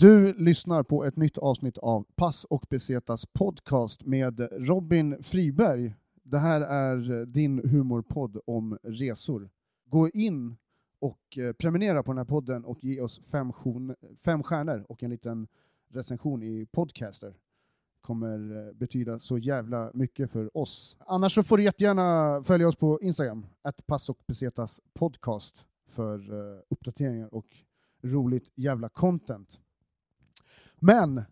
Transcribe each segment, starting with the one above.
Du lyssnar på ett nytt avsnitt av Pass och Besetas podcast med Robin Friberg. Det här är din humorpodd om resor. Gå in och eh, prenumerera på den här podden och ge oss fem, fem stjärnor och en liten recension i Podcaster. kommer eh, betyda så jävla mycket för oss. Annars så får du jättegärna följa oss på Instagram, att Pass och Besetas podcast för eh, uppdateringar och roligt jävla content. Men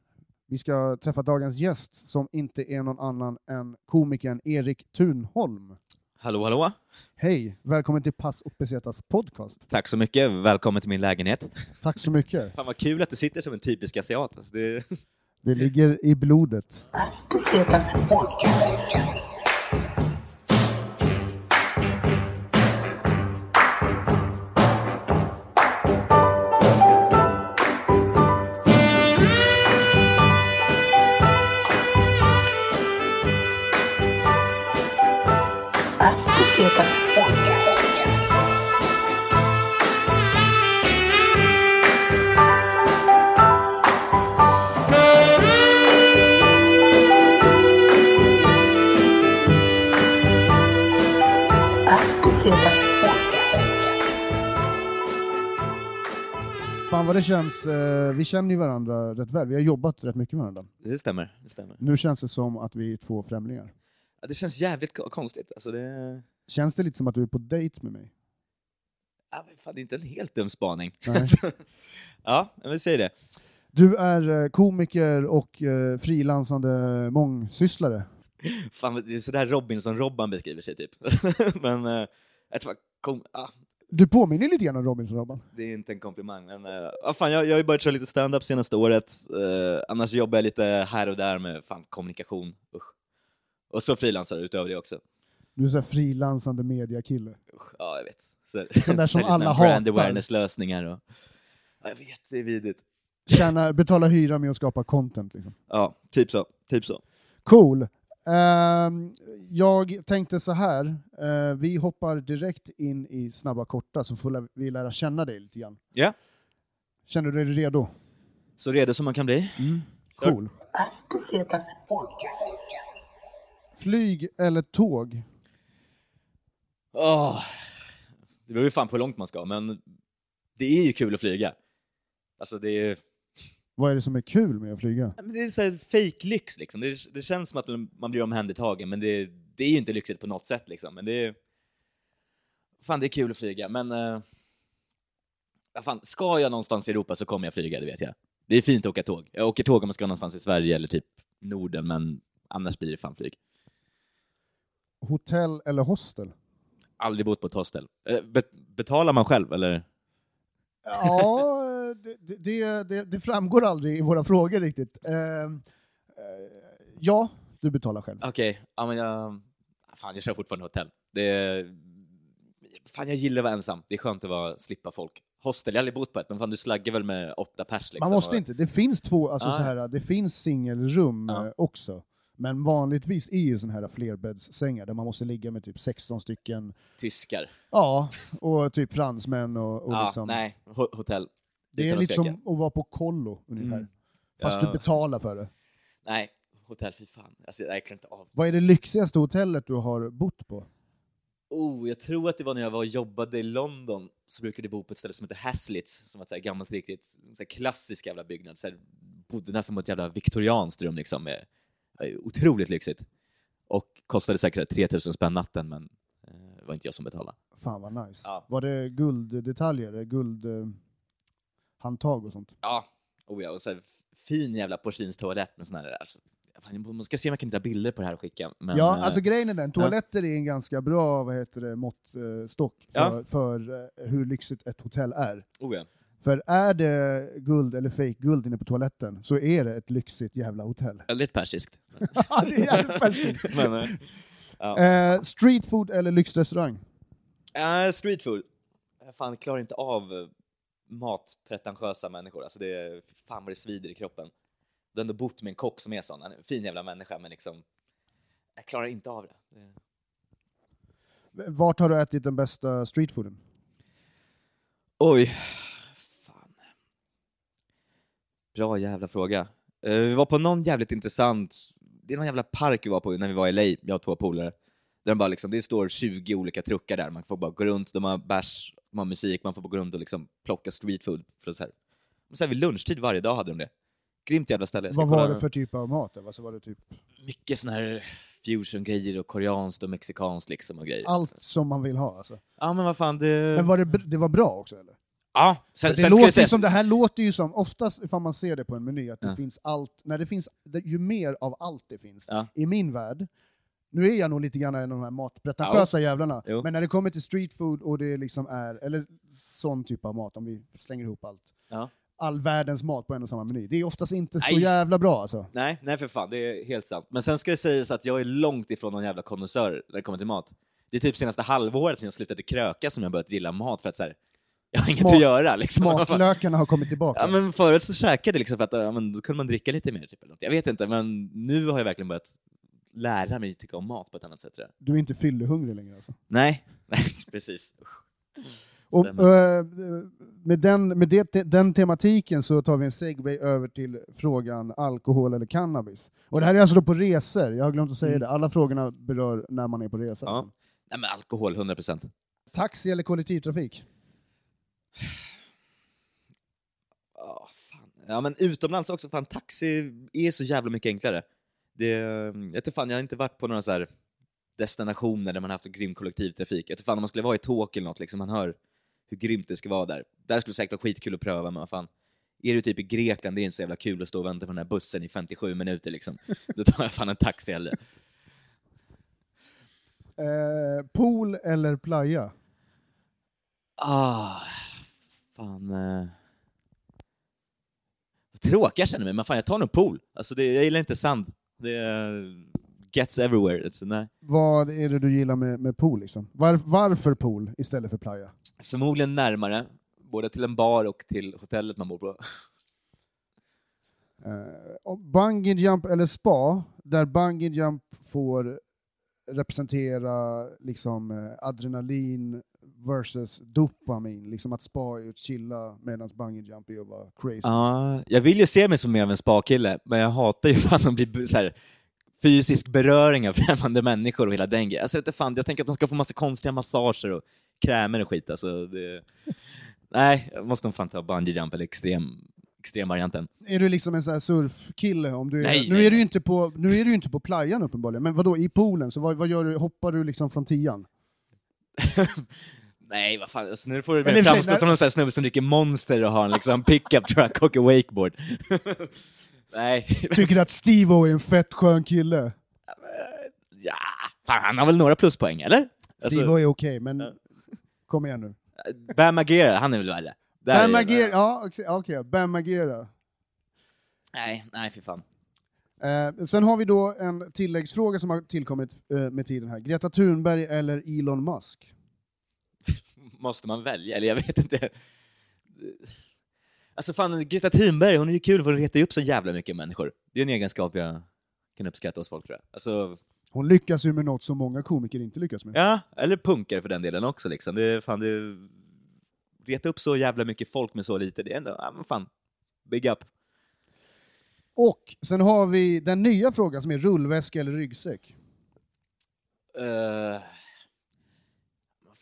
vi ska träffa dagens gäst som inte är någon annan än komikern Erik Thunholm. Hallå, hallå. Hej, välkommen till Pass och Besetas podcast. Tack så mycket. Välkommen till min lägenhet. Tack så mycket. Fan vad kul att du sitter som en typisk asiat. Alltså det... Det ligger i blodet. Besetas podcast. Podcast. Fan vad det känns, eh, vi känner ju varandra rätt väl, vi har jobbat rätt mycket med varandra. det stämmer. Det stämmer. Nu känns det som att vi är två främlingar. Det känns jävligt ko- konstigt. Alltså det... Känns det lite som att du är på dejt med mig? Ja, men fan, det är inte en helt dum spaning. Nej. ja, vill säga det. Du är eh, komiker och eh, frilansande mångsysslare. Fan, det är sådär Robinson-Robban beskriver sig typ. men eh, jag tror, kom, ah, Du påminner lite grann om Robinson-Robban. det är inte en komplimang. Men, ah, fan, jag, jag har ju börjat köra lite stand-up senaste året. Eh, annars jobbar jag lite här och där med fan, kommunikation. Usch. Och så frilansar utöver det också. Du är här frilansande mediakille. Ja, jag vet. Så, Sån där som alla här brand hatar. awareness-lösningar. Och... Ja, jag vet, det är vidrigt. Tjäna, betala hyra med att skapa content. Liksom. Ja, typ så. Typ så. Cool. Ehm, jag tänkte så här, eh, vi hoppar direkt in i snabba korta så får vi lära känna dig lite grann. Ja. Känner du dig redo? Så redo som man kan bli. Kör. Cool. Podcast. Flyg eller tåg? Åh, det beror ju fan på hur långt man ska, men det är ju kul att flyga. Alltså det är, Vad är det som är kul med att flyga? Men det är så här fake lyx liksom. Det, det känns som att man blir omhändertagen, men det, det är ju inte lyxigt på något sätt liksom. Men det är... Fan, det är kul att flyga, men... Uh, fan, ska jag någonstans i Europa så kommer jag flyga, det vet jag. Det är fint att åka tåg. Jag åker tåg om jag ska någonstans i Sverige eller typ Norden, men annars blir det fan flyg. Hotell eller hostel? Aldrig bott på ett hostel. Eh, be- betalar man själv, eller? Ja, det, det, det, det framgår aldrig i våra frågor riktigt. Ehm, eh, ja, du betalar själv. Okej, ja men jag... Fan, jag kör fortfarande hotell. Det. Fan, jag gillar att vara ensam. Det är skönt att vara, slippa folk. Hostel, jag har aldrig bott på ett, men fan du slaggar väl med åtta pers liksom. Man måste inte, det finns två, alltså Ah. så här, det finns singelrum Ja. eh, också. Men vanligtvis är ju sådana här flerbäddssängar där man måste ligga med typ 16 stycken, Tyskar. ja, och typ fransmän och, och ja, liksom. nej, ho- hotell. det är utan att lite som att vara på kollo ungefär. Mm. Fast Ja. du betalar för det. Nej, hotell, fy fan. Alltså, jag klarar inte av. Vad är det lyxigaste hotellet du har bott på? Oh, jag tror att det var när jag var och jobbade i London, så brukade jag bo på ett ställe som heter Haslits, som var ett gammalt riktigt, så här klassisk jävla byggnad. Så bodde nästan på ett jävla viktorianskt rum liksom, med, otroligt lyxigt. Och kostade säkert 3000 spänn natten, men eh, det var inte jag som betalade. Fan vad nice. Ja. Var det gulddetaljer, guld eh, handtag och sånt? Ja, oh ja och så fin jävla porslinstoalett med sån här, alltså, man ska se om jag kan hitta bilder på det här och skicka. Men, ja, eh, alltså grejen är den, toaletter är en ganska bra vad heter det, måttstock för, Ja. för eh, hur lyxigt ett hotell är. oh ja. För är det guld eller fake guld inne på toaletten så är det ett lyxigt jävla hotell. Väldigt persiskt. Ja, det är jävligt färdigt. men, eh, ja. eh, street food eller lyxrestaurang? Uh, street food. Jag fan klarar inte av eh, matpretentiösa människor. Alltså det är, fan vad det svider i kroppen. Du har ändå bott med en kock som är sån, en fin jävla människa, men liksom, jag klarar inte av det. Vart har du ätit den bästa streetfooden? Oj. Bra jävla fråga. Eh, vi var på någon jävligt intressant, det är någon jävla park vi var på när vi var i LA, jag och två polare. Där de bara liksom, det står 20 olika truckar där, man får bara gå runt, de har bärs, de har musik, man får bara gå runt och liksom plocka street food. För så här. Så här vid lunchtid varje dag hade de det. Grymt jävla ställe. Vad var det för typ av mat? Alltså var det typ Mycket sån här fusion-grejer och koreanskt och mexikanskt liksom och grejer. allt som man vill ha? Alltså. Ja men vad fan, det... Men var det, det var bra också eller? Ja, sen, Det, sen låter säga... som, det här låter ju som, oftast ifall man ser det på en meny, att det Ja. finns allt, när det finns, ju mer av allt det finns, Ja. i min värld, nu är jag nog lite grann en av de här matpretentiösa jävlarna, Jo. men när det kommer till street food och det liksom är, eller sån typ av mat, om vi slänger ihop allt, Ja. all världens mat på en och samma meny, det är oftast inte så Nej. jävla bra alltså. Nej, nej för fan, det är helt sant. Men sen ska det sägas att jag är långt ifrån någon jävla konnässör när det kommer till mat. Det är typ senaste halvåret som jag slutade kröka som jag börjat gilla mat för att så här, jag har inget Smak- att göra liksom. Smaklökarna har kommit tillbaka. Ja men förut så käkade jag liksom för att ja, men då kunde man dricka lite mer, typ, eller något. jag vet inte, men nu har jag verkligen börjat lära mig tycka om mat på ett annat sätt. Jag. Du är inte fyllehungrig längre alltså. Nej, nej precis. Och, eh, med den, med det, den tematiken så tar vi en segway över till frågan alkohol eller cannabis. Och det här är alltså på resor, jag har glömt att säga Mm. det. Alla frågorna berör när man är på resa. Ja. liksom. Nej men alkohol, 100%. Taxi eller kollektivtrafik? Ja, fan. ja men utomlands också, fan taxi är så jävla mycket enklare. Det, jag vet fan, jag har inte varit på några så destinationer där man haft en grym kollektivtrafik. Jag vet fan om man skulle vara i Tokyo eller något, liksom, man hör hur grymt det ska vara där. Där skulle det säkert vara skitkul att pröva, men vad fan. Är du typ i Grekland, det är inte så jävla kul att stå och vänta på den här bussen i 57 minuter liksom. Då tar jag fan en taxi hellre. Eh, pool eller playa? Ah, fan. Eh. Tråkig jag känner mig, men fan jag tar nog pool. Alltså det, jag gillar inte sand. Det är, gets everywhere. Alltså, nej. Vad är det du gillar med, med pool? Liksom? Var, varför pool istället för playa? Förmodligen närmare, både till en bar och till hotellet man bor på. Och bungee jump eller spa, där bungee jump får representera liksom, eh, adrenalin versus dopamin. Liksom att spa är att chilla medan bungee jump är att vara crazy. Ja, jag vill ju se mig som mer av en spakille, men jag hatar ju fan att bli så här, fysisk beröring av främmande människor och hela den grejen. Alltså, jag, fan, jag tänker att de ska få massa konstiga massager och krämer och skit. Alltså, det... Nej, jag måste nog fan ta bungee jump eller extrem, extremvarianten. Är du liksom en sån här surfkille? Om du är, Nej, nu, nej, är du inte på, nu är du inte på playan uppenbarligen, men vadå, i poolen, så vad, vad gör du? Hoppar du liksom från tian? Nej, vad fan, alltså, nu får du sig, framstå som en snubbe som dricker Monster och har en liksom, pickup truck och en wakeboard. Nej, Tycker att Steve-O är en fett skön kille? ja, fan, han har väl några pluspoäng, eller? Alltså, Steve-O är okej, men Ja. kom igen nu. Bam Margera, han är väl värre. Bam Margera, ja okej, okay, Bam Margera. Nej, nej för fan. Eh, sen har vi då en tilläggsfråga som har tillkommit eh, med tiden här. Greta Thunberg eller Elon Musk? Måste man välja? Eller jag vet inte. Alltså fan, Greta Thunberg, hon är ju kul för hon retar ju upp så jävla mycket människor. Det är en egenskap jag kan uppskatta hos folk tror jag. Alltså, Hon lyckas ju med något som många komiker inte lyckas med. ja, eller punkare för den delen också liksom. Det är fan, det... Reta upp så jävla mycket folk med så lite, det är ändå, ja men fan, big up. Och sen har vi den nya frågan som är rullväska eller ryggsäck. Uh,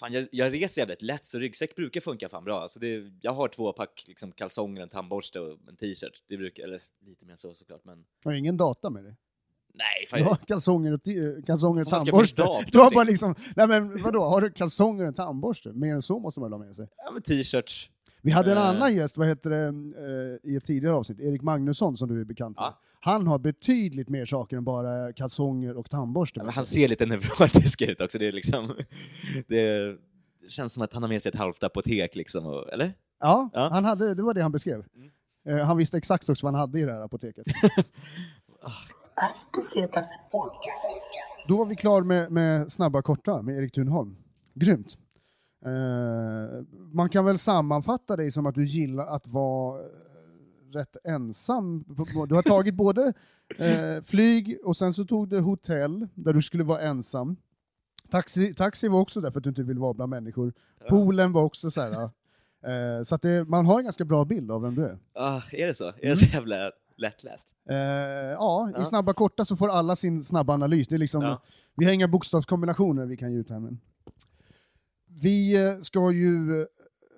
fan, jag, jag reser jävligt lätt, så ryggsäck brukar funka fan bra. Alltså det, jag har två pack liksom, kalsonger, en tandborste och en t-shirt. Det brukar, eller lite mer så såklart, men Har ingen data med det? nej, fan, Du har kalsonger och, kalsonger och tandborste. Du har bara liksom, nej men vadå, har du kalsonger och en tandborste? Mer än så måste man ha med sig. ja, men t-shirts. Vi hade en Eh. annan gäst, vad heter det, eh, i ett tidigare avsnitt, Erik Magnusson som du är bekant med. Ja. Han har betydligt mer saker än bara kalsonger och tandborste. Ja, han ser lite neurotisk ut också. Det, är liksom, det, känns som att han har med sig ett halvt apotek, liksom, och, eller? Ja, Ja. Han hade, det var det han beskrev. Mm. Eh, han visste exakt också vad han hade i det här apoteket. Pesetas Podcast. Då var vi klar med, med Snabba korta med Erik Thunholm. Grymt. Eh, man kan väl sammanfatta dig som att du gillar att vara eh, rätt ensam. Du har tagit både eh, flyg och sen så tog du hotell där du skulle vara ensam. Taxi, taxi var också där för att du inte vill vara bland människor. Poolen var också så här. Eh, så att det, man har en ganska bra bild av vem du är. Ah, är det så? Är det så jävla lättläst? Eh, ja, Ja. i snabba korta så får alla sin snabba analys. Det är liksom, Ja. Vi har inga bokstavskombinationer vi kan ge ut här. Men. Vi eh, ska ju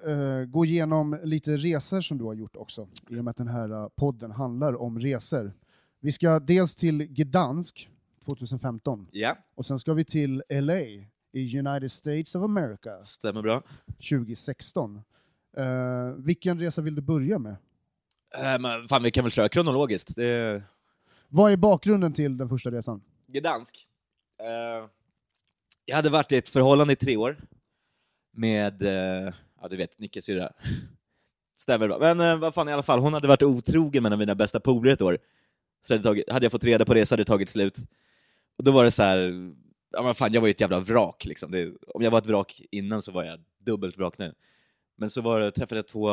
eh, gå igenom lite resor som du har gjort också, i och med att den här eh, podden handlar om resor. Vi ska dels till Gdansk 2015, Ja, och sen ska vi till LA i United States of America stämmer bra. 2016. Eh, vilken resa vill du börja med? Eh, men fan, vi kan väl köra kronologiskt. Det. Vad är bakgrunden till den första resan? Gdansk. Eh, jag hade varit i ett förhållande i tre år med, eh, ja du vet, Nickes syrra. Stämmer bra. Men eh, vad fan i alla fall, hon hade varit otrogen med en av mina bästa polare ett år. Så hade, tagit, hade jag fått reda på det så hade det tagit slut. Och då var det så här, ja men fan jag var ju ett jävla vrak liksom. Det, om jag var ett vrak innan så var jag dubbelt vrak nu. Men så var det, träffade jag två,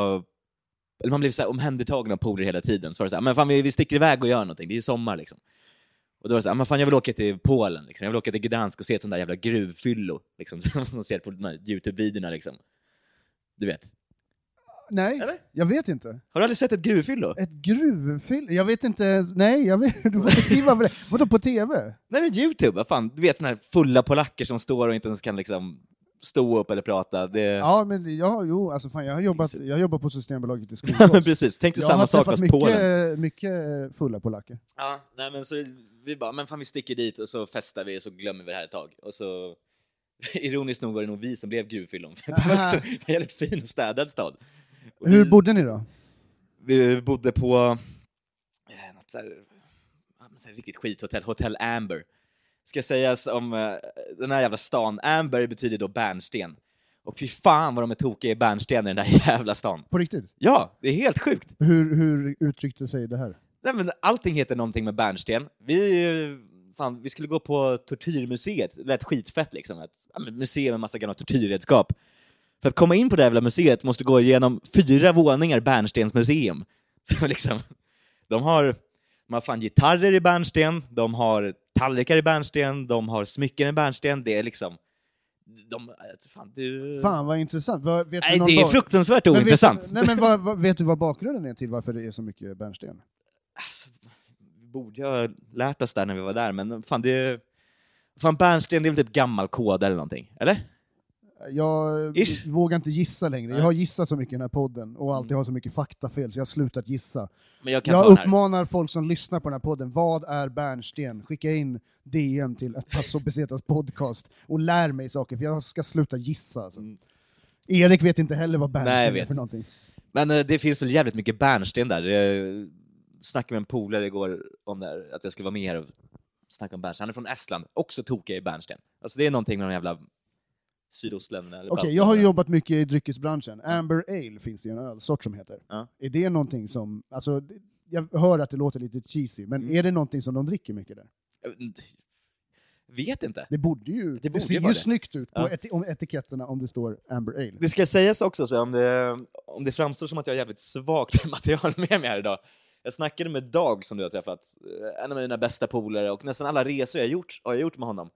eller man blev så här omhändertagen av polare hela tiden. Så var det så här, men fan vi, vi sticker iväg och gör någonting, det är ju sommar liksom. Och då var det så här, men fan jag vill åka till Polen, liksom. jag vill åka till Gdansk och se ett sånt där jävla gruvfyllo, liksom, som man ser på de här Youtube-videorna liksom. Du vet. Nej, Eller? jag vet inte. Har du aldrig sett ett gruvfyllo? Ett gruvfilm? Jag vet inte, nej, jag vet, du får beskriva vad det Vadå på TV? Nej men Youtube, vad fan, du vet såna här fulla polacker som står och inte ens kan liksom stå upp eller prata. Det... Ja, men ja, jo, alltså fan, jag har jobbat, jag har jobbat på Systembolaget i Skogås. precis, tänk dig Jag samma sak fast Polen. mycket, mycket fulla polacker. Ja, nej men så vi bara, men fan vi sticker dit och så festar vi och så glömmer vi det här ett tag. Och så, ironiskt nog var det nog vi som blev gruvfyllon. För det var en väldigt fin och städad stad. Och Hur vi, bodde ni då? vi bodde på eh, något så här, riktigt skithotell, Hotell Amber. Ska sägas om eh, den här jävla stan, Amber betyder då bärnsten. Och fy fan vad de är tokiga i bärnsten i den där jävla stan. På riktigt? Ja, det är helt sjukt. Hur, hur uttryckte sig det här? Nej, men allting heter någonting med bärnsten. Vi, fan, vi skulle gå på Tortyrmuseet, det lät skitfett liksom. Ett ja, men museum med massa gamla tortyrredskap. För att komma in på det här jävla museet måste du gå igenom fyra våningar bärnstensmuseum. Så liksom, de har, de har fan gitarrer i bärnsten, de har tallrikar i bärnsten, de har smycken i bärnsten. Det är liksom... De, fan, du... Fan vad intressant. Vad, vet du Nej, någon det är bak- fruktansvärt Men ointressant. Vet, du- nej, men vad, vad, vet du vad bakgrunden är till varför det är så mycket bärnsten? Alltså, borde ha lärt oss där när vi var där, men fan det... Fan bärnsten, det är väl typ gammal kod eller någonting? Eller? Jag Ish. vågar inte gissa längre. Nej. Jag har gissat så mycket i den här podden och alltid har så mycket faktafel så jag har slutat gissa. Men jag kan Jag uppmanar folk som lyssnar på den här podden, vad är bärnsten? Skicka in DM till ett Passo Besetas podcast och lär mig saker, för jag ska sluta gissa. Alltså. Mm. Erik vet inte heller vad Nej, bärnsten jag är för någonting. Men eh, det finns väl jävligt mycket bärnsten där. Jag snackade med en polare igår om det här, att jag skulle vara med här och snacka om bärnsten. Han är från Estland, också tokig i bärnsten. Alltså det är någonting med de jävla sydostländerna. Okej, jag har jobbat mycket i dryckesbranschen. Amber Ale finns det ju en ölsort som heter. Ja. Är det någonting som, alltså, jag hör att det låter lite cheesy, men Mm. är det någonting som de dricker mycket där? Vet inte. Det borde ju, det, borde ser ju det. snyggt ut på Ja. eti- om etiketterna om det står Amber Ale. Det ska sägas också, så om, det, om det framstår som att jag har jävligt svagt material med mig här idag. Jag snackade med Dag som du har träffat, eh, en av mina bästa polare, och nästan alla resor jag gjort har jag gjort med honom.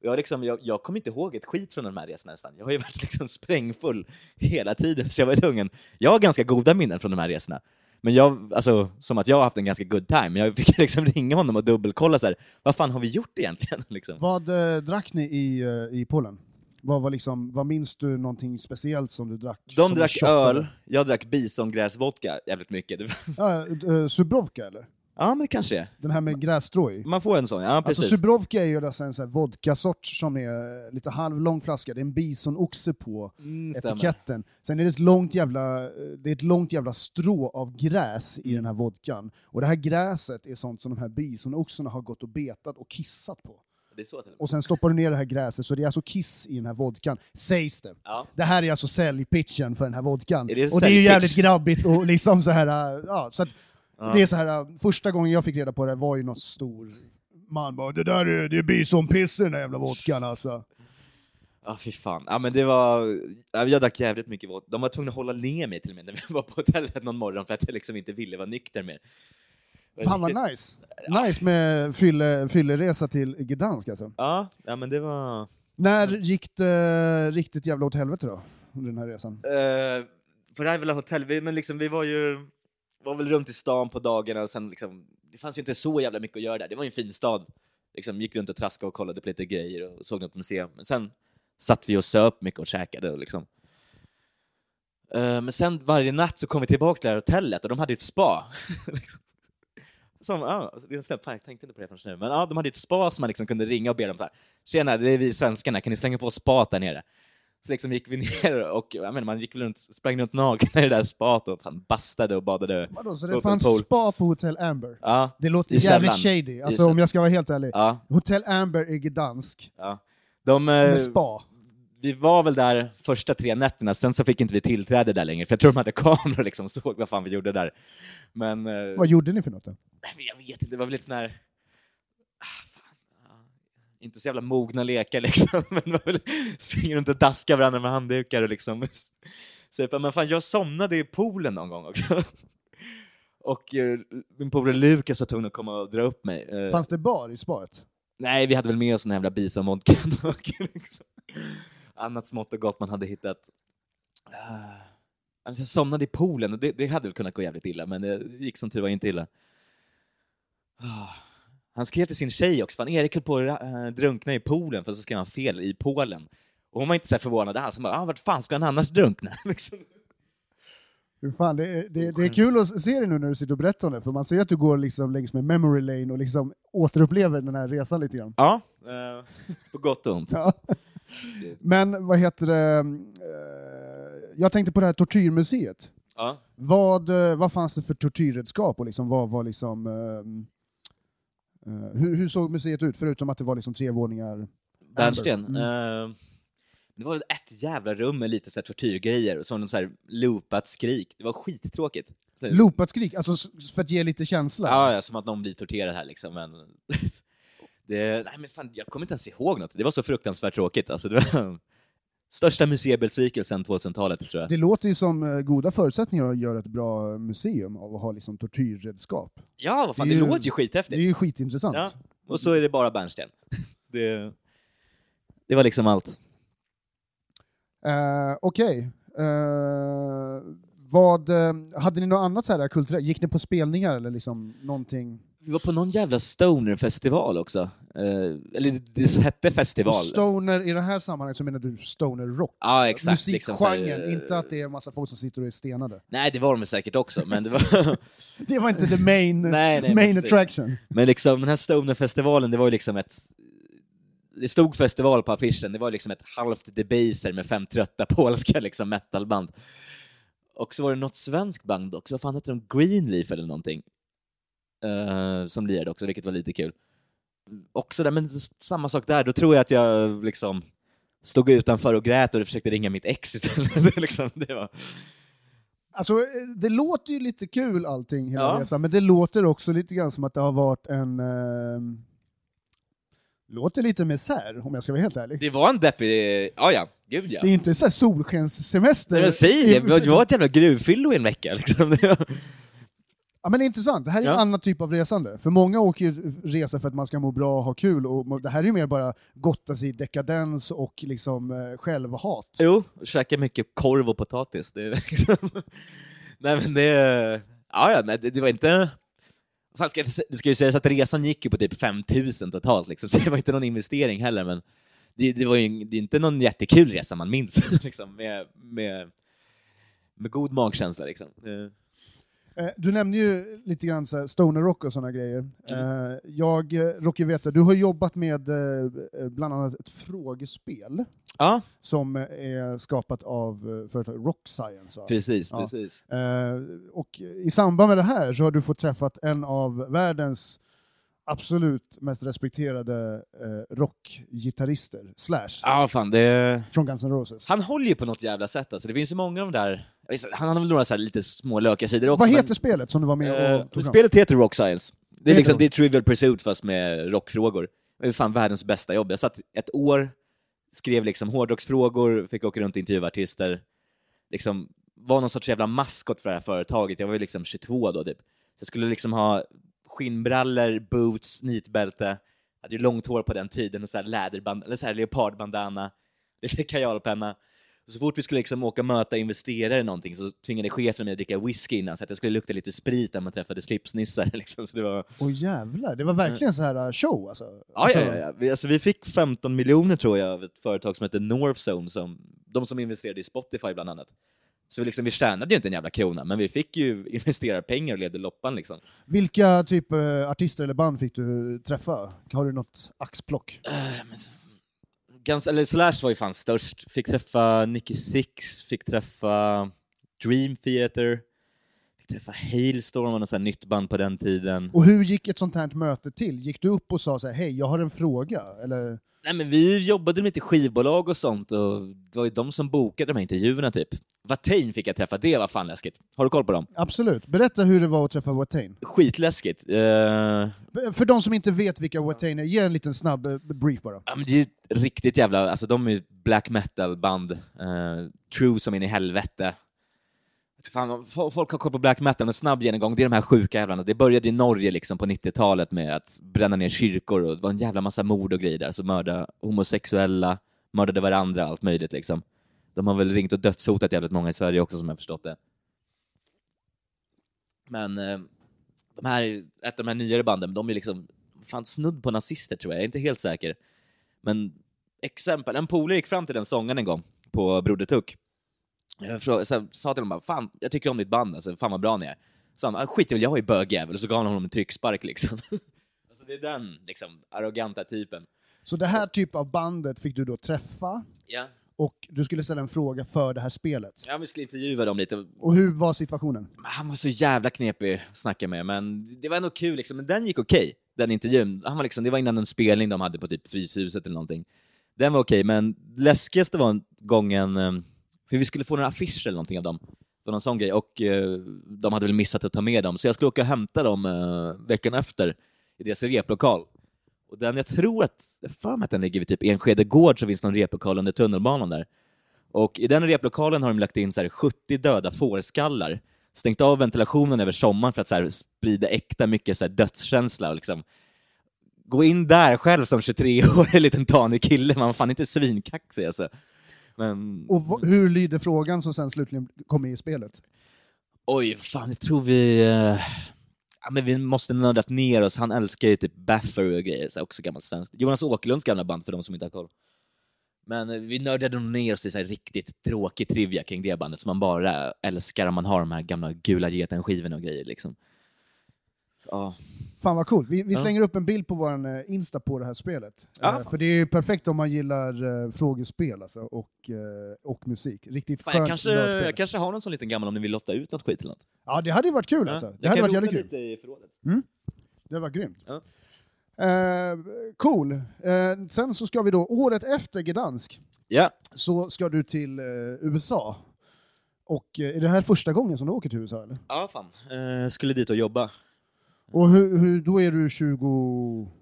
Jag, liksom, jag, jag kommer inte ihåg ett skit från de här resorna nästan. Jag har ju varit liksom sprängfull hela tiden, så jag var tvungen. Jag har ganska goda minnen från de här resorna. Men jag, alltså, som att jag har haft en ganska good time, men jag fick liksom ringa honom och dubbelkolla så här, vad fan har vi gjort egentligen? Liksom. Vad eh, drack ni i, eh, i Polen? Vad, var liksom, vad minns du någonting speciellt som du drack? De drack öl, jag drack bisongräsvodka jävligt mycket. Ja, uh, Subrovka eller? Ja, men kanske är. Den här med grässtrå i? Man får en sån, ja Alltså precis. Subrovka är ju alltså en sån här vodkasort som är eh, lite halvlång flaska, det är en bisonoxe på Mm, stämmer. etiketten. Sen är det ett långt jävla, eh, det är ett långt jävla strå av gräs i den här vodkan. Och det här gräset är sånt som de här bisonoxarna har gått och betat och kissat på. Så och sen stoppar du ner det här gräset, så det är alltså kiss i den här vodkan, sägs det. Ja. Det här är alltså säljpitchen för den här vodkan. Det och det är ju jävligt grabbigt och liksom så här, äh, ja, så att Ja. det är så här, äh, första gången jag fick reda på det var ju någon stor man bara det där är, det är bisonpiss i den där jävla vodkan alltså. Ja, fy fan. Ja, men det var... ja, Jag drack jävligt mycket vodka. De var tvungna att hålla ner mig till och med när vi var på hotellet någon morgon för att jag liksom inte ville vara nykter mer. Fan vad riktigt- nice. Nice med fylle, fylleresa till Gdansk alltså. Ja, ja, men det var... När gick det riktigt jävla åt helvete då? Den här resan? Eh, på jävla hotell, vi, men liksom vi var ju var väl runt i stan på dagarna och sen liksom, det fanns ju inte så jävla mycket att göra där. Det var ju en fin stad. Liksom gick runt och traskade och kollade på lite grejer och såg något museum. Men sen satt vi och söp mycket och käkade och liksom. Uh, men sen varje natt så kom vi tillbaka till det här hotellet och de hade ju ett spa. liksom. Som, ja, alltså, det är en släpp, jag tänkte inte på det förrän nu, men ja, de hade ett spa som man liksom kunde ringa och be dem så här. Tjena, det är vi svenskarna, kan ni slänga på spat där nere? Så liksom gick vi ner och jag menar, man gick väl runt, sprang runt naken i det där spat och fan bastade och badade. Vadå, så det fanns pool. spa på Hotell Amber? Ja, Det låter jävligt shady, alltså om jag ska vara helt ärlig. ja, Hotell Amber är Gdansk, ja. De, med eh, spa. vi var väl där första tre nätterna, sen så fick inte vi tillträde där längre, för jag tror de hade kameror och liksom såg vad fan vi gjorde där. Men eh, Vad gjorde ni för något då? jag vet inte, det var väl lite sån här... Inte så jävla mogna lekar liksom, men springer runt och daskar varandra med handdukar och liksom... Så, men fan, jag somnade i poolen någon gång också. Och eh, min polare Lukas var tvungen att komma och dra upp mig. Eh, Fanns det bar i spaet? Nej, vi hade väl med oss en jävla bisonvodka och liksom. annat smått och gott man hade hittat. Ah. Alltså, jag somnade i poolen och det, det hade väl kunnat gå jävligt illa, men det gick som tur var inte illa. Ah. Han skrev till sin tjej också, fan Erik höll på att äh, drunkna i poolen, för så skrev han fel, i Polen. Och hon var inte så förvånad alls, hon bara, ah, vart fan skulle han annars drunkna? liksom. Fan, det, är- det, det är kul att se det nu när du sitter och berättar om det, för man ser att du går liksom längs med memory lane och liksom återupplever den här resan lite grann. Ja, eh, på gott och ont. Ja. Men vad heter det, eh, jag tänkte på det här tortyrmuseet. Ja. Vad, eh, vad fanns det för tortyrredskap och liksom, vad var liksom, eh, hur, hur såg museet ut, förutom att det var liksom tre våningar? Bärnsten. Mm. Eh, det var ett jävla rum med lite så här tortyrgrejer och så någon så här loopat skrik. Det var skittråkigt. Loopat skrik, alltså för att ge lite känsla? ja, ja, som att någon blir torterad här liksom. Men det, nej men fan, jag kommer inte ens ihåg något. Det var så fruktansvärt tråkigt. Alltså, det var största museibesvikelsen 2000-talet tror jag. Det låter ju som eh, goda förutsättningar att göra ett bra museum av att ha liksom tortyrredskap. Ja, vad fan, det det, ju- låter ju Det är skithäftigt. ju skitintressant. Ja, och så är det bara bärnsten. det, det var liksom allt. Eh, Okej. Eh, vad, eh, hade ni något annat så här kulturellt? Gick ni på spelningar eller liksom någonting? Vi var på någon jävla stoner-festival också. Eh, eller det, hette festival. Stoner, i det här sammanhanget så menar du stoner rock? Ja, exakt. liksom här, Musikgenren, eh, inte att det är en massa folk som sitter och är stenade. Nej, det var de säkert också, men det var... Det var inte the main, Nej, nej, main precis. attraction. men liksom den här Stoner-festivalen, det var ju liksom ett... Det stod festival på affischen, det var liksom ett halvt debaser med fem trötta polska liksom metalband. Och så var det något svenskt band också, vad fan hette de? Greenleaf eller någonting? Eh, som lirade också, vilket var lite kul. Också där, men samma sak där, då tror jag att jag liksom stod utanför och grät och försökte ringa mitt ex istället. Det liksom, det var... Alltså, eh, det låter ju lite kul allting, hela Ja. resan, men det låter också lite grann som att det har varit en... Eh, låter lite misär, om jag ska vara helt ärlig. Det var en deppig... Ja, ja, gud ja. Det är inte så solskenssemester. Jag säger det, det var ett jävla gruvfyllo i en vecka. Liksom. Ja, men det är intressant. Det här är en Ja. annan typ av resande. För många åker ju resa för att man ska må bra och ha kul. Och det här är ju mer bara gotta sig i dekadens och liksom eh, självhat. Jo, käka mycket korv och potatis. Det är liksom... Nej men det... Ja, ja, nej, det, det var inte... Fan, ska det ska ju sägas att resan gick ju på typ 5000 totalt, liksom, så det var inte någon investering heller, men det, det var ju det är inte någon jättekul resa man minns, liksom, med, med, med god magkänsla. Liksom. Eh, Du nämnde ju lite grann så här stoner rock och sådana grejer. Mm. Eh, Jag eh, råkar veta, du har jobbat med bland annat ett frågespel Ja, som är skapat av företaget Rock Science. precis, Ja. precis. Och i samband med det här så har du fått träffat en av världens absolut mest respekterade eh, rockgitarrister, Slash, Ja, fan, det... från Guns N' Roses. Han håller ju på något jävla sätt, alltså. det finns ju många av de där... Han har väl några så här lite små lökiga sidor också. Vad men- heter spelet som du var med och Eh, tog fram? spelet heter Rock Science. Det är, Heter liksom, det? det är Trivial Pursuit fast med rockfrågor. Det är fan världens bästa jobb. Jag satt ett år, skrev liksom hårdrocksfrågor, fick åka runt och intervjua artister. Liksom, var någon sorts jävla maskot för det här företaget. Jag var ju liksom 22 då typ. Jag skulle liksom ha skinnbrallor, boots, nitbälte. Hade ju långt hår på den tiden och så här läderband, eller så här leopardbandana, lite kajalpenna. Så fort vi skulle liksom åka och möta investerare i någonting så tvingade chefen mig att dricka whisky innan så att det skulle lukta lite sprit när man träffade slipsnissar. Liksom. Så det var... Åh jävlar, det var verkligen så här uh, show alltså? Ja, alltså ja, ja. Vi, alltså, vi fick 15 miljoner tror jag av ett företag som heter Northzone, som, de som investerade i Spotify bland annat. Så vi, liksom, vi tjänade ju inte en jävla krona, men vi fick ju investerarpengar och ledde loppan. Liksom. Vilka typ uh, artister eller band fick du träffa? Har du något axplock? Men, Guns, eller Slash var ju fan störst. Fick träffa Nicky Six, fick träffa Dream Theater, fick träffa Hailstorm, var något sånt nytt band på den tiden. Och hur gick ett sånt här möte till? Gick du upp och sa så här, hej, jag har en fråga? Eller? Nej men vi jobbade med lite skivbolag och sånt och det var ju de som bokade de här intervjuerna typ. Watain fick jag träffa, det var fan läskigt. Har du koll på dem? Absolut. Berätta hur det var att träffa Watain. Skitläskigt. Uh... För de som inte vet vilka Watain är, ge en liten snabb uh, brief bara. Ja, men det är riktigt jävla, alltså de är ju black metal-band. Uh, true som in i helvete. Fan, folk har koll på black metal, en snabb genomgång, det är de här sjuka jävlarna. Det började i Norge liksom på 90-talet med att bränna ner kyrkor och det var en jävla massa mord och grejer där. Så mörda homosexuella, mördade varandra, allt möjligt liksom. De har väl ringt och dödshotat jävligt många i Sverige också som jag förstått det. Men eh, de här, ett av de här nyare banden, de är liksom fan snudd på nazister tror jag, jag är inte helt säker. Men exempel, en polare gick fram till den sången en gång på Broder Tuck jag så sa till honom bara, fan, jag tycker om ditt band, alltså, fan vad bra ni är. Så han, ah, skit väl, jag är bögjävel, och så gav han honom en tryckspark liksom. alltså det är den liksom, arroganta typen. Så det här typ av bandet fick du då träffa, ja. och du skulle ställa en fråga för det här spelet? Ja, vi skulle intervjua dem lite. Och hur var situationen? Han var så jävla knepig att snacka med, men det var ändå kul liksom. Men den gick okej, okay, den intervjun. Han var liksom, det var innan en spelning de hade på typ Fryshuset eller någonting. Den var okej, okay, men läskigaste var gången ehm, för vi skulle få några affischer eller någonting av dem. Så någon sån grej. Och eh, de hade väl missat att ta med dem. Så jag skulle åka och hämta dem eh, veckan efter i deras replokal. Och den, jag tror att, jag för mig att den ligger vid typ Enskede gård, så finns någon replokal under tunnelbanan där. Och i den replokalen har de lagt in så här 70 döda fårskallar, stängt av ventilationen över sommaren för att så här sprida äkta mycket så här dödskänsla. Och liksom. Gå in där själv som 23-årig liten tanig kille, man var fan inte svinkaxig alltså. Men... Och hur lyder frågan som sen slutligen kom med i spelet? Oj, fan, jag tror vi... Uh... Ja, men vi måste nördat ner oss. Han älskar ju typ Baffer och grejer, så också gammalt svenskt. Jonas Åkerlunds gamla band, för de som inte har koll. Men uh, vi nördade ner oss i så riktigt tråkig trivia kring det bandet, som man bara älskar om man har de här gamla gula geten-skivorna och grejer. Liksom. Ja. Fan vad coolt. Vi, vi slänger ja. upp en bild på vår uh, Insta på det här spelet. Ja. Uh, för det är perfekt om man gillar uh, frågespel alltså, och, och musik. Riktigt Fan, jag, kanske, jag kanske har någon sån liten gammal om ni vill lotta ut något skit eller något. Ja, det hade ju varit kul ja. alltså. Det jag hade varit jävligt kul. lite i förrådet. Mm. Det var grymt. Ja. cool. sen så ska vi då, året efter Gdansk, ja. så ska du till USA. Och är det här första gången som du åker till USA eller? Ja, fan. Skulle dit och jobba. Och hur, hur, då är du 20...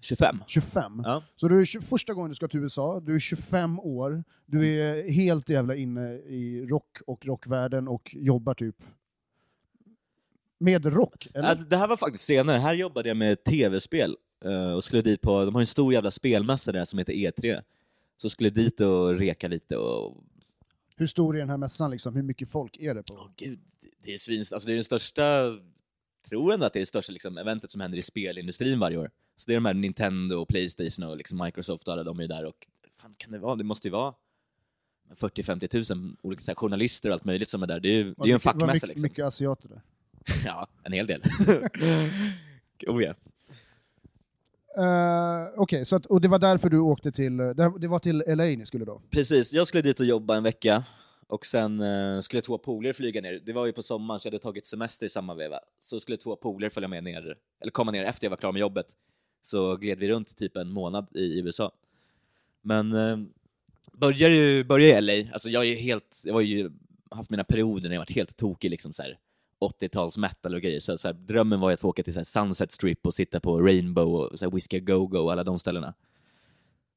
25. 25. Ja. Så du är första gången du ska till USA, du är 25 år, du är helt jävla inne i rock och rockvärlden och jobbar typ med rock, eller? det här var faktiskt senare, här jobbade jag med tv-spel eh, och skulle dit på, de har en stor jävla spelmässa där som heter E3. Så skulle dit och reka lite och... Hur stor är den här mässan liksom? Hur mycket folk är det på? Oh, gud, det är svins... Alltså det är den största tror ändå att det är det största liksom, eventet som händer i spelindustrin varje år. Så det är de här Nintendo, Playstation och liksom Microsoft och alla de är där och fan kan det vara? Det måste ju vara 40-50 tusen olika här, journalister och allt möjligt som är där. Det är ju det är en fackmässa. Mycket, liksom. mycket asiater där. ja, en hel del. oh ja. Uh, Okej, okay, så och det var därför du åkte till, det var till LA ni skulle då? Precis, jag skulle dit och jobba en vecka och sen eh, skulle två polare flyga ner. Det var ju på sommaren, så jag hade tagit semester i samma veva. Så skulle två polare följa med ner, eller komma ner efter jag var klar med jobbet. Så gled vi runt typ en månad i USA. Men eh, började ju började i LA. Alltså jag är helt, jag har ju haft mina perioder när jag varit helt tokig liksom så här 80-tals metal och grejer. Så, så här, drömmen var ju att få åka till så här, Sunset Strip och sitta på Rainbow och så här, Whiskey Go Go och alla de ställena.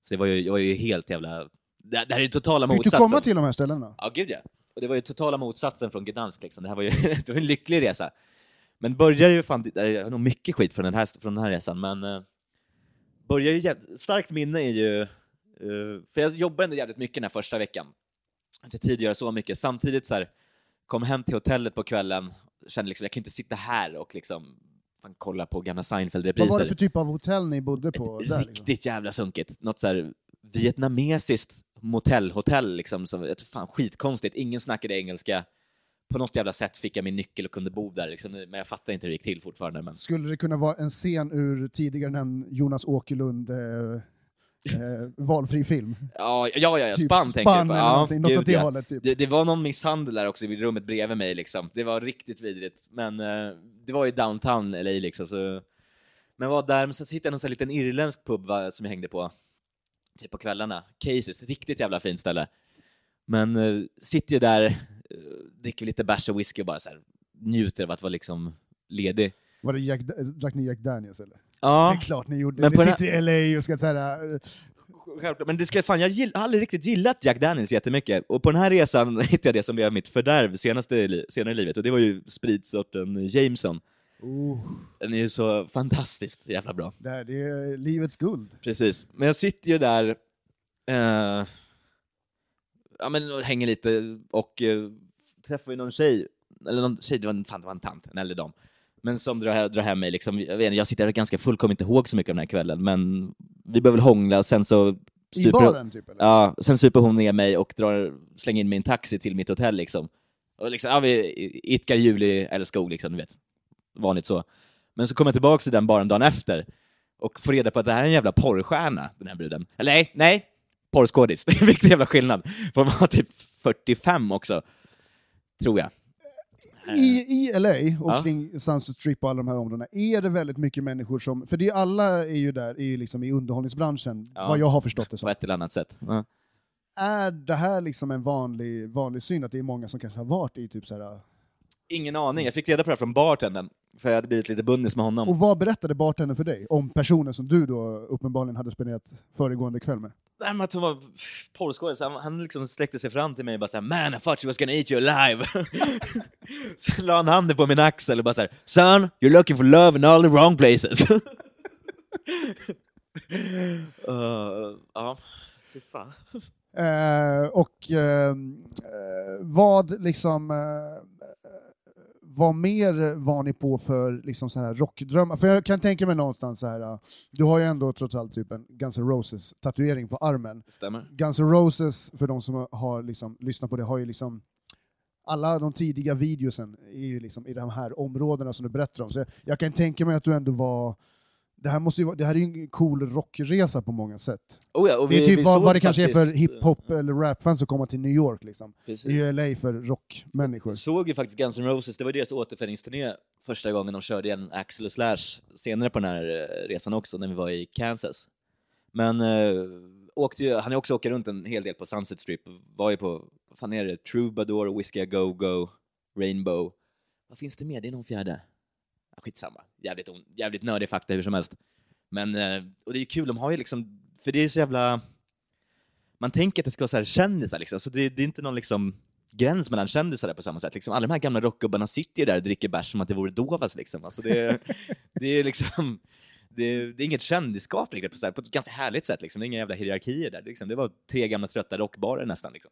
Så det var ju, jag var ju helt jävla det, det här är ju totala Fick motsatsen. Fick du komma till de här ställena? Ja, gud ja. Och det var ju totala motsatsen från Gdansk liksom. Det här var ju det var en lycklig resa. Men börjar ju fan, jag har nog mycket skit från den här, från den här resan, men uh, börjar ju, starkt minne är ju, uh, för jag jobbade ändå jävligt mycket den här första veckan. inte tid att göra så mycket. Samtidigt så här, kom hem till hotellet på kvällen, kände liksom jag kan inte sitta här och liksom fan, kolla på gamla Vad Seinfeld-repriser. var det för typ av hotell ni bodde på? Ett där, liksom? riktigt jävla sunkigt. Något så här vietnamesiskt motellhotell, liksom, som, fan, skitkonstigt. Ingen snackade engelska. På något jävla sätt fick jag min nyckel och kunde bo där, liksom. men jag fattar inte hur det gick till fortfarande. Men... Skulle det kunna vara en scen ur tidigare nämnd Jonas Åkerlund eh, eh, valfri film? Ja, ja, ja, ja. Typ spann tänker jag på. Ja, någonting, något gud, åt det ja. hållet. Typ. Det, det var någon misshandel där också vid rummet bredvid mig, liksom. det var riktigt vidrigt. Men eh, det var ju downtown LA, liksom. Så... Men var där, men sen så hittade jag någon sån här liten irländsk pub va, som jag hängde på, typ på kvällarna. Cases, riktigt jävla fint ställe. Men eh, sitter ju där, eh, dricker lite bärs och whisky och bara så här, njuter av att vara liksom ledig. Var det Jack, drack ni Jack Daniels eller? Ja, Det är klart ni gjorde. Men ni sitter i LA och ska säga Självklart, men det ska, fan, jag gill, har aldrig riktigt gillat Jack Daniels jättemycket, och på den här resan hittade jag det som blev mitt fördärv senaste, senare i livet, och det var ju spritsorten Jameson. Oh, Den är ju så fantastiskt jävla bra. det, här, det är livets guld. Precis. Men jag sitter ju där, eh, ja men hänger lite, och eh, träffar ju någon tjej, eller någon tjej, det var en, fan, det var en tant, en äldre dam, men som drar, drar hem mig, liksom, jag, vet jag sitter ganska full, kommer inte ihåg så mycket av den här kvällen, men vi börjar väl hångla, sen så I super- baren typ? Eller? Ja, sen super hon ner mig och drar, slänger in mig i en taxi till mitt hotell liksom. Och liksom, ja, vi idkar juli eller skog liksom, du vet. Vanligt så. Men så kommer jag tillbaka till den baren dagen efter och får reda på att det här är en jävla porrstjärna, den här bruden. Eller nej, nej, porrskådis. Det är en viktig jävla skillnad. För hon var typ 45 också, tror jag. I, I LA och Ja. kring Sunset Strip och alla de här områdena, är det väldigt mycket människor som, för det är, alla är ju där är ju liksom i underhållningsbranschen, Ja. vad jag har förstått det På som. ett eller annat sätt. Ja. Är det här liksom en vanlig, vanlig syn, att det är många som kanske har varit i typ så här. Ingen aning, jag fick reda på det här från bartendern, för jag hade blivit lite bundis med honom. Och vad berättade bartendern för dig om personen som du då uppenbarligen hade spenderat föregående kväll med? Nej, men att hon var porrskådis, han, han liksom sträckte sig fram till mig och bara såhär “Man, I thought she was gonna eat you alive”. Sen la han handen på min axel och bara såhär “Son, you're looking for love in all the wrong places”. uh, ja, fy fan. Eh, och eh, vad liksom, vad mer var ni på för liksom så här rockdrömmar? För jag kan tänka mig någonstans så här, eh, du har ju ändå trots allt typ en Guns N' Roses tatuering på armen. Stämmer. Guns N' Roses, för de som har liksom lyssnat på det, har ju liksom alla de tidiga videosen är ju liksom i de här områdena som du berättar om. Så jag, jag kan tänka mig att du ändå var det här, måste ju, vara- det här är ju en cool rockresa på många sätt. Oh ja, och Det är vi- typ vi vad, vad det kanske är för faktiskt- hiphop eller rapfans att komma till New York. Liksom. Precis. Det är ju LA för rockmänniskor. såg ju faktiskt Guns N' Roses, det var deras återföreningsturné första gången de körde en Axel och Slash senare på den här eh, resan också, när vi var i Kansas. Men eh, åkte ju, han har också åkt runt en hel del på Sunset Strip, var ju på, vad fan är det, Troubadour, Whiskey A Go Go, Rainbow. Vad finns det mer? Det är någon fjärde. Skitsamma, jävligt, on- jävligt nördig fakta hur som helst. Men, eh, och det är kul, de har ju liksom, för det är så jävla man tänker att det ska vara så här kändisar liksom, så det, det är inte någon liksom gräns mellan kändisar där på samma sätt. Liksom, alla de här gamla rockgubbarna sitter ju där och dricker bärs som att det vore Dovas liksom. Alltså det, det är liksom det, det är inget kändisskap riktigt på, så här, på ett ganska härligt sätt. Liksom. Det är inga jävla hierarkier där. Liksom. Det var tre gamla trötta rockbarer nästan. Liksom.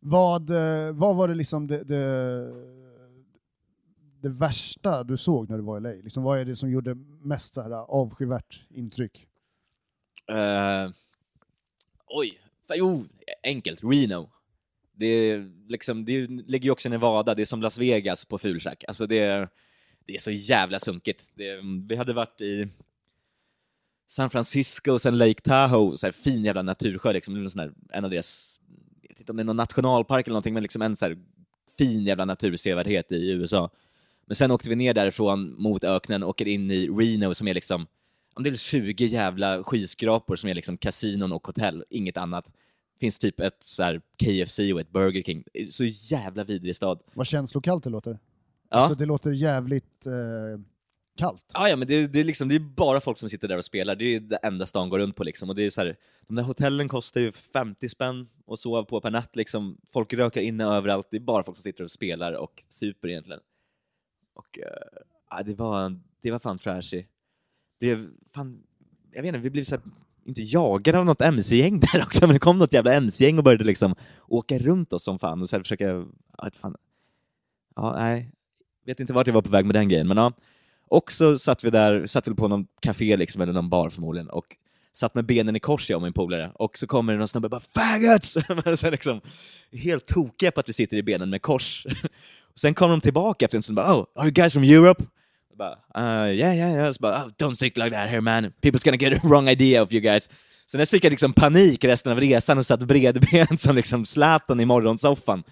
Vad, eh, vad var det liksom det, det, det värsta du såg när du var i LA? Liksom, vad är det som gjorde mest så här avskyvärt intryck? Uh, oj, jo, enkelt. Reno. Det, är liksom, det ligger ju också i Nevada, det är som Las Vegas på fulshack. Alltså det, det är så jävla sunkigt. Det, vi hade varit i San Francisco och sen Lake Tahoe, så här fin jävla natursjö, liksom, en, sån här, en av deras, jag vet inte om det är någon nationalpark eller någonting, men liksom en så här fin jävla natursevärdhet i USA. Men sen åkte vi ner därifrån mot öknen och åker in i Reno som är liksom om det är 20 jävla skyskrapor som är liksom kasinon och hotell, inget annat. finns typ ett så här KFC och ett Burger King. Så jävla vidrig stad. Vad känslokallt det låter. Ja. Alltså, det låter jävligt eh, kallt. Ja, ja, men det, det, är liksom, det är bara folk som sitter där och spelar. Det är det enda stan går runt på. Liksom. Och det är så här, de där hotellen kostar ju 50 spänn att sova på per natt. Liksom. Folk rökar inne överallt. Det är bara folk som sitter och spelar och super egentligen. Och äh, det, var, det var fan trashy. Blev, fan, jag vet inte, vi blev så här inte jagade av något MC-gäng där också, men det kom något jävla MC-gäng och började liksom åka runt oss som fan och så här försöka, ja, fan. ja nej, vet inte vart jag var på väg med den grejen, men ja. Och så satt vi där, satt vi på någon café liksom, eller någon bar förmodligen, och satt med benen i kors jag och min polare, och så kommer det någon snubbe och bara ”faggots!” Men så liksom, Helt tokiga på att vi sitter i benen med kors. Och sen kommer de tillbaka efter en stund och bara ”Oh, are you guys from Europe?” och bara, uh, yeah, yeah, yeah. Så bara, oh, don't think like that here man, people's gonna get a wrong idea of you guys. Sen dess fick jag liksom panik resten av resan och satt bredbent som liksom Zlatan i morgonsoffan.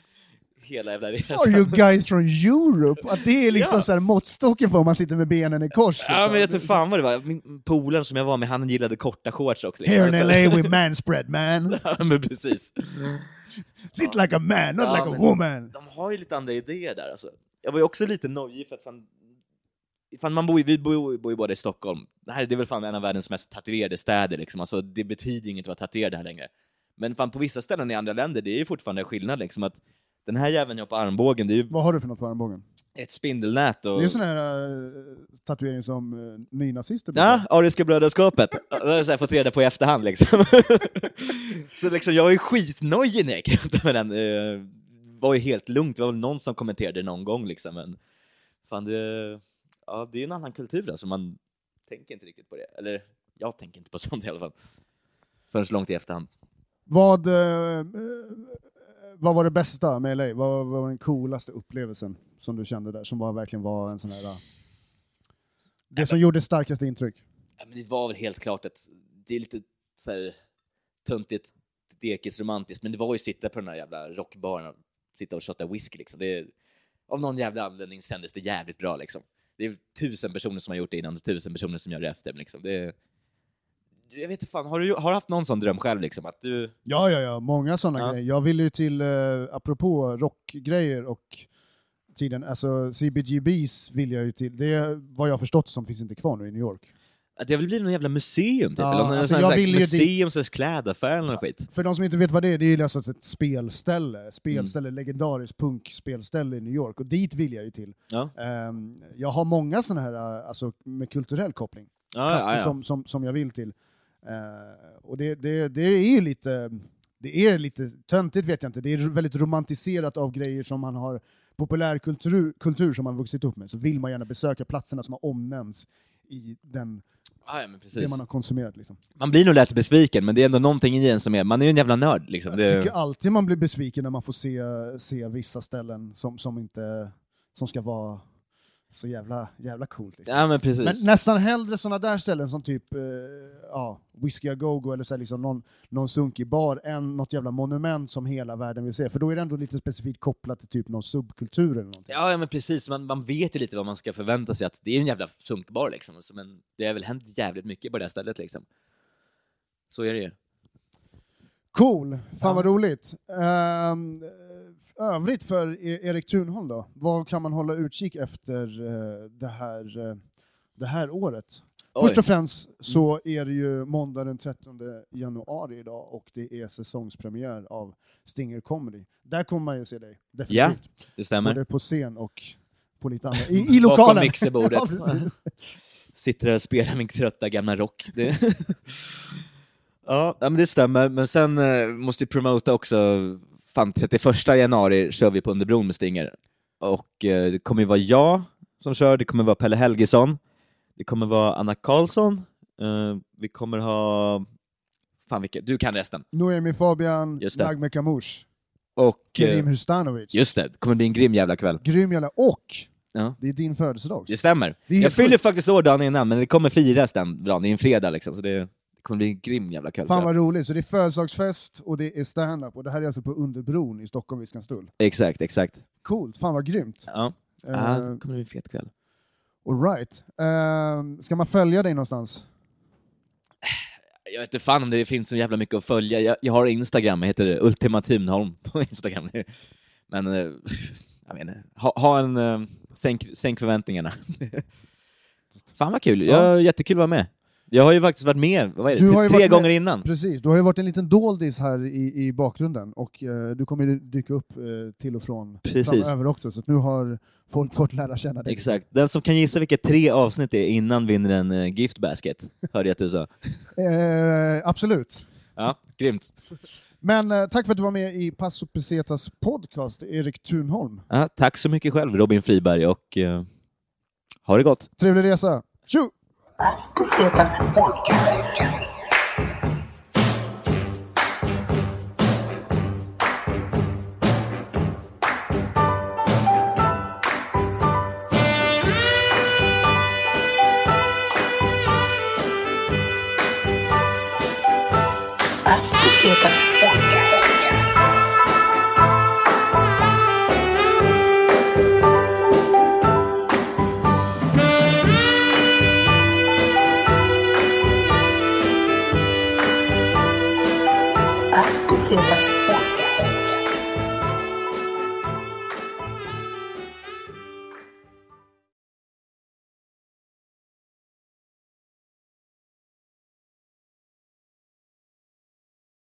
Hela jävla resan. Are you guys from Europe? Att det är liksom Ja. så här måttstocken för om man sitter med benen i kors. Ja liksom. men jag tror fan vad det var, min polaren som jag var med, han gillade korta shorts också. Liksom. Here in Alltså- LA we manspread man. Ja men precis. Sit like a man, not like a woman. De har ju lite andra idéer där alltså. Jag var ju också lite nojig för att fan, fan man bor ju, vi bor, bor ju båda i Stockholm. Det här det är väl fan en av världens mest tatuerade städer liksom. Alltså, det betyder ju inget att vara tatuerad här längre. Men fan på vissa ställen i andra länder, det är ju fortfarande skillnad liksom att den här jäveln jag har på armbågen, det är ju Vad har du för något på armbågen? ett spindelnät och... Det är sån här uh, tatuering som uh, nynazister Ja, Ariska brödraskapet. Det har jag så här fått reda på i efterhand liksom. så liksom, jag var ju skitnojig när jag runt med den. Det var ju helt lugnt, det var väl någon som kommenterade det någon gång liksom, men fan det, ja, det är en annan kultur alltså, man tänker inte riktigt på det. Eller, jag tänker inte på sånt i alla fall. Förrän så långt i efterhand. Vad, eh, eh, vad var det bästa med LA? Vad vad var den coolaste upplevelsen som du kände där, som var, verkligen var en sån här... Äh, det som gjorde starkaste intryck? Ja, men det var väl helt klart att det är lite så här töntigt, dekis, romantiskt, men det var ju att sitta på den här jävla rockbaren och sitta och shotta whisky liksom. Det, av någon jävla anledning kändes det jävligt bra liksom. Det är tusen personer som har gjort det innan och tusen personer som gör det efter. men Liksom. Det, jag vet inte fan, har du, har du haft någon sån dröm själv liksom? Att du... Ja, ja, ja, många sådana Ja. grejer. Jag ville ju till, uh, apropå rockgrejer och tiden, alltså CBGBs vill jag ju till. Det är vad jag förstått som finns inte kvar nu i New York. Det har väl blivit någon jävla museum typ? Ja, eller någon alltså, sån här, dit- museum slash klädaffär eller någon skit. För de som inte vet vad det är, det är ju alltså ett spelställe, Mm. spelställe, legendariskt punkspelställe i New York, och dit vill jag ju till. Ja, Ehm, jag har många sådana här, uh, alltså med kulturell koppling, ja, ja, platser ja. Som, som, som jag vill till. Eh, och det, det, det är ju lite, det är lite töntigt vet jag inte, det är väldigt romantiserat av grejer som man har populärkultur kultur som man vuxit upp med, så vill man gärna besöka platserna som har omnämnts i den, Ja, ja, men det man har konsumerat. Liksom. Man blir nog lätt besviken, men det är ändå någonting i en som är, man är ju en jävla nörd liksom. Jag Det, tycker alltid man blir besviken när man får se, se vissa ställen som, som, inte, som ska vara så jävla, jävla coolt. Liksom. ja men precis. Men nästan hellre sådana där ställen som typ eh, ja, Whiskey A Go-Go eller så liksom någon, någon sunkig bar än något jävla monument som hela världen vill se. För då är det ändå lite specifikt kopplat till typ någon subkultur eller någonting. Ja, ja men precis, man, man vet ju lite vad man ska förvänta sig, att det är en jävla sunkbar liksom, men det har väl hänt jävligt mycket på det här stället liksom. Så är det ju. Cool! Fan Ja. vad roligt. Ehm, övrigt för E- Erik Thunholm då? Vad kan man hålla utkik efter eh, det, här, eh, det här året? Oj. Först och främst så är det ju måndag den 13 januari idag och det är säsongspremiär av Stinger Comedy. Där kommer man ju se dig, definitivt. Det stämmer. Både på scen och på lite andra. I, i lokalen! Bakom mixerbordet. Ja. Sitter där och spelar min trötta gamla rock. Det... ja, ja, men det stämmer. Men sen eh, måste vi promota också, fan 31 januari kör vi på Underbron med Stinger. Och eh, det kommer ju vara jag som kör, det kommer vara Pelle Helgesson, det kommer vara Anna Karlsson, eh, vi kommer ha, fan vilka, du kan resten. Noemi Fabian, Just det. Nagme Kamush, Och, eh, Kerim Hustanovic. just det, det kommer bli en grym jävla kväll. Grym jävla... Och Ja. det är din födelsedag också. Det stämmer. Det är Jag fyller faktiskt år dagen innan, men det kommer firas den dagen, det är en fredag liksom, så det, det kommer bli en grym jävla kväll. Fan jag. vad roligt, så det är födelsedagsfest och det är stand-up och det här är alltså på Underbron i Stockholm, vid Skanstull. Exakt, exakt. Coolt, fan vad grymt. Ja, Uh, ja det kommer bli en fet kväll. all right. Ehm, ska man följa dig någonstans? Jag vet inte fan om det finns så jävla mycket att följa. Jag, jag har Instagram, jag heter Ultima Thunholm på Instagram. Men, eh, jag inte. Ha, ha en... eh, Sänk, sänk förväntningarna. fan vad kul, Ja. ja. jättekul att vara med. Jag har ju faktiskt varit med, vad är det, Du har ju tre gånger med- innan. Precis, du har ju varit en liten doldis här i, i bakgrunden och eh, du kommer ju dyka upp eh, till och från Precis. framöver också, så nu har folk fått lära känna dig. Exakt. Den som kan gissa vilka tre avsnitt det är innan vinner en uh, gift basket, hörde jag att du sa. Eh, absolut. Ja, grymt. Men eh, tack för att du var med i Passo Pesetas podcast, Erik Thunholm. Ja, tack så mycket själv, Robin Friberg, och eh, ha det gott. Trevlig resa. Tjo! Las Pesetas Podcast. Las Pesetas Podcast.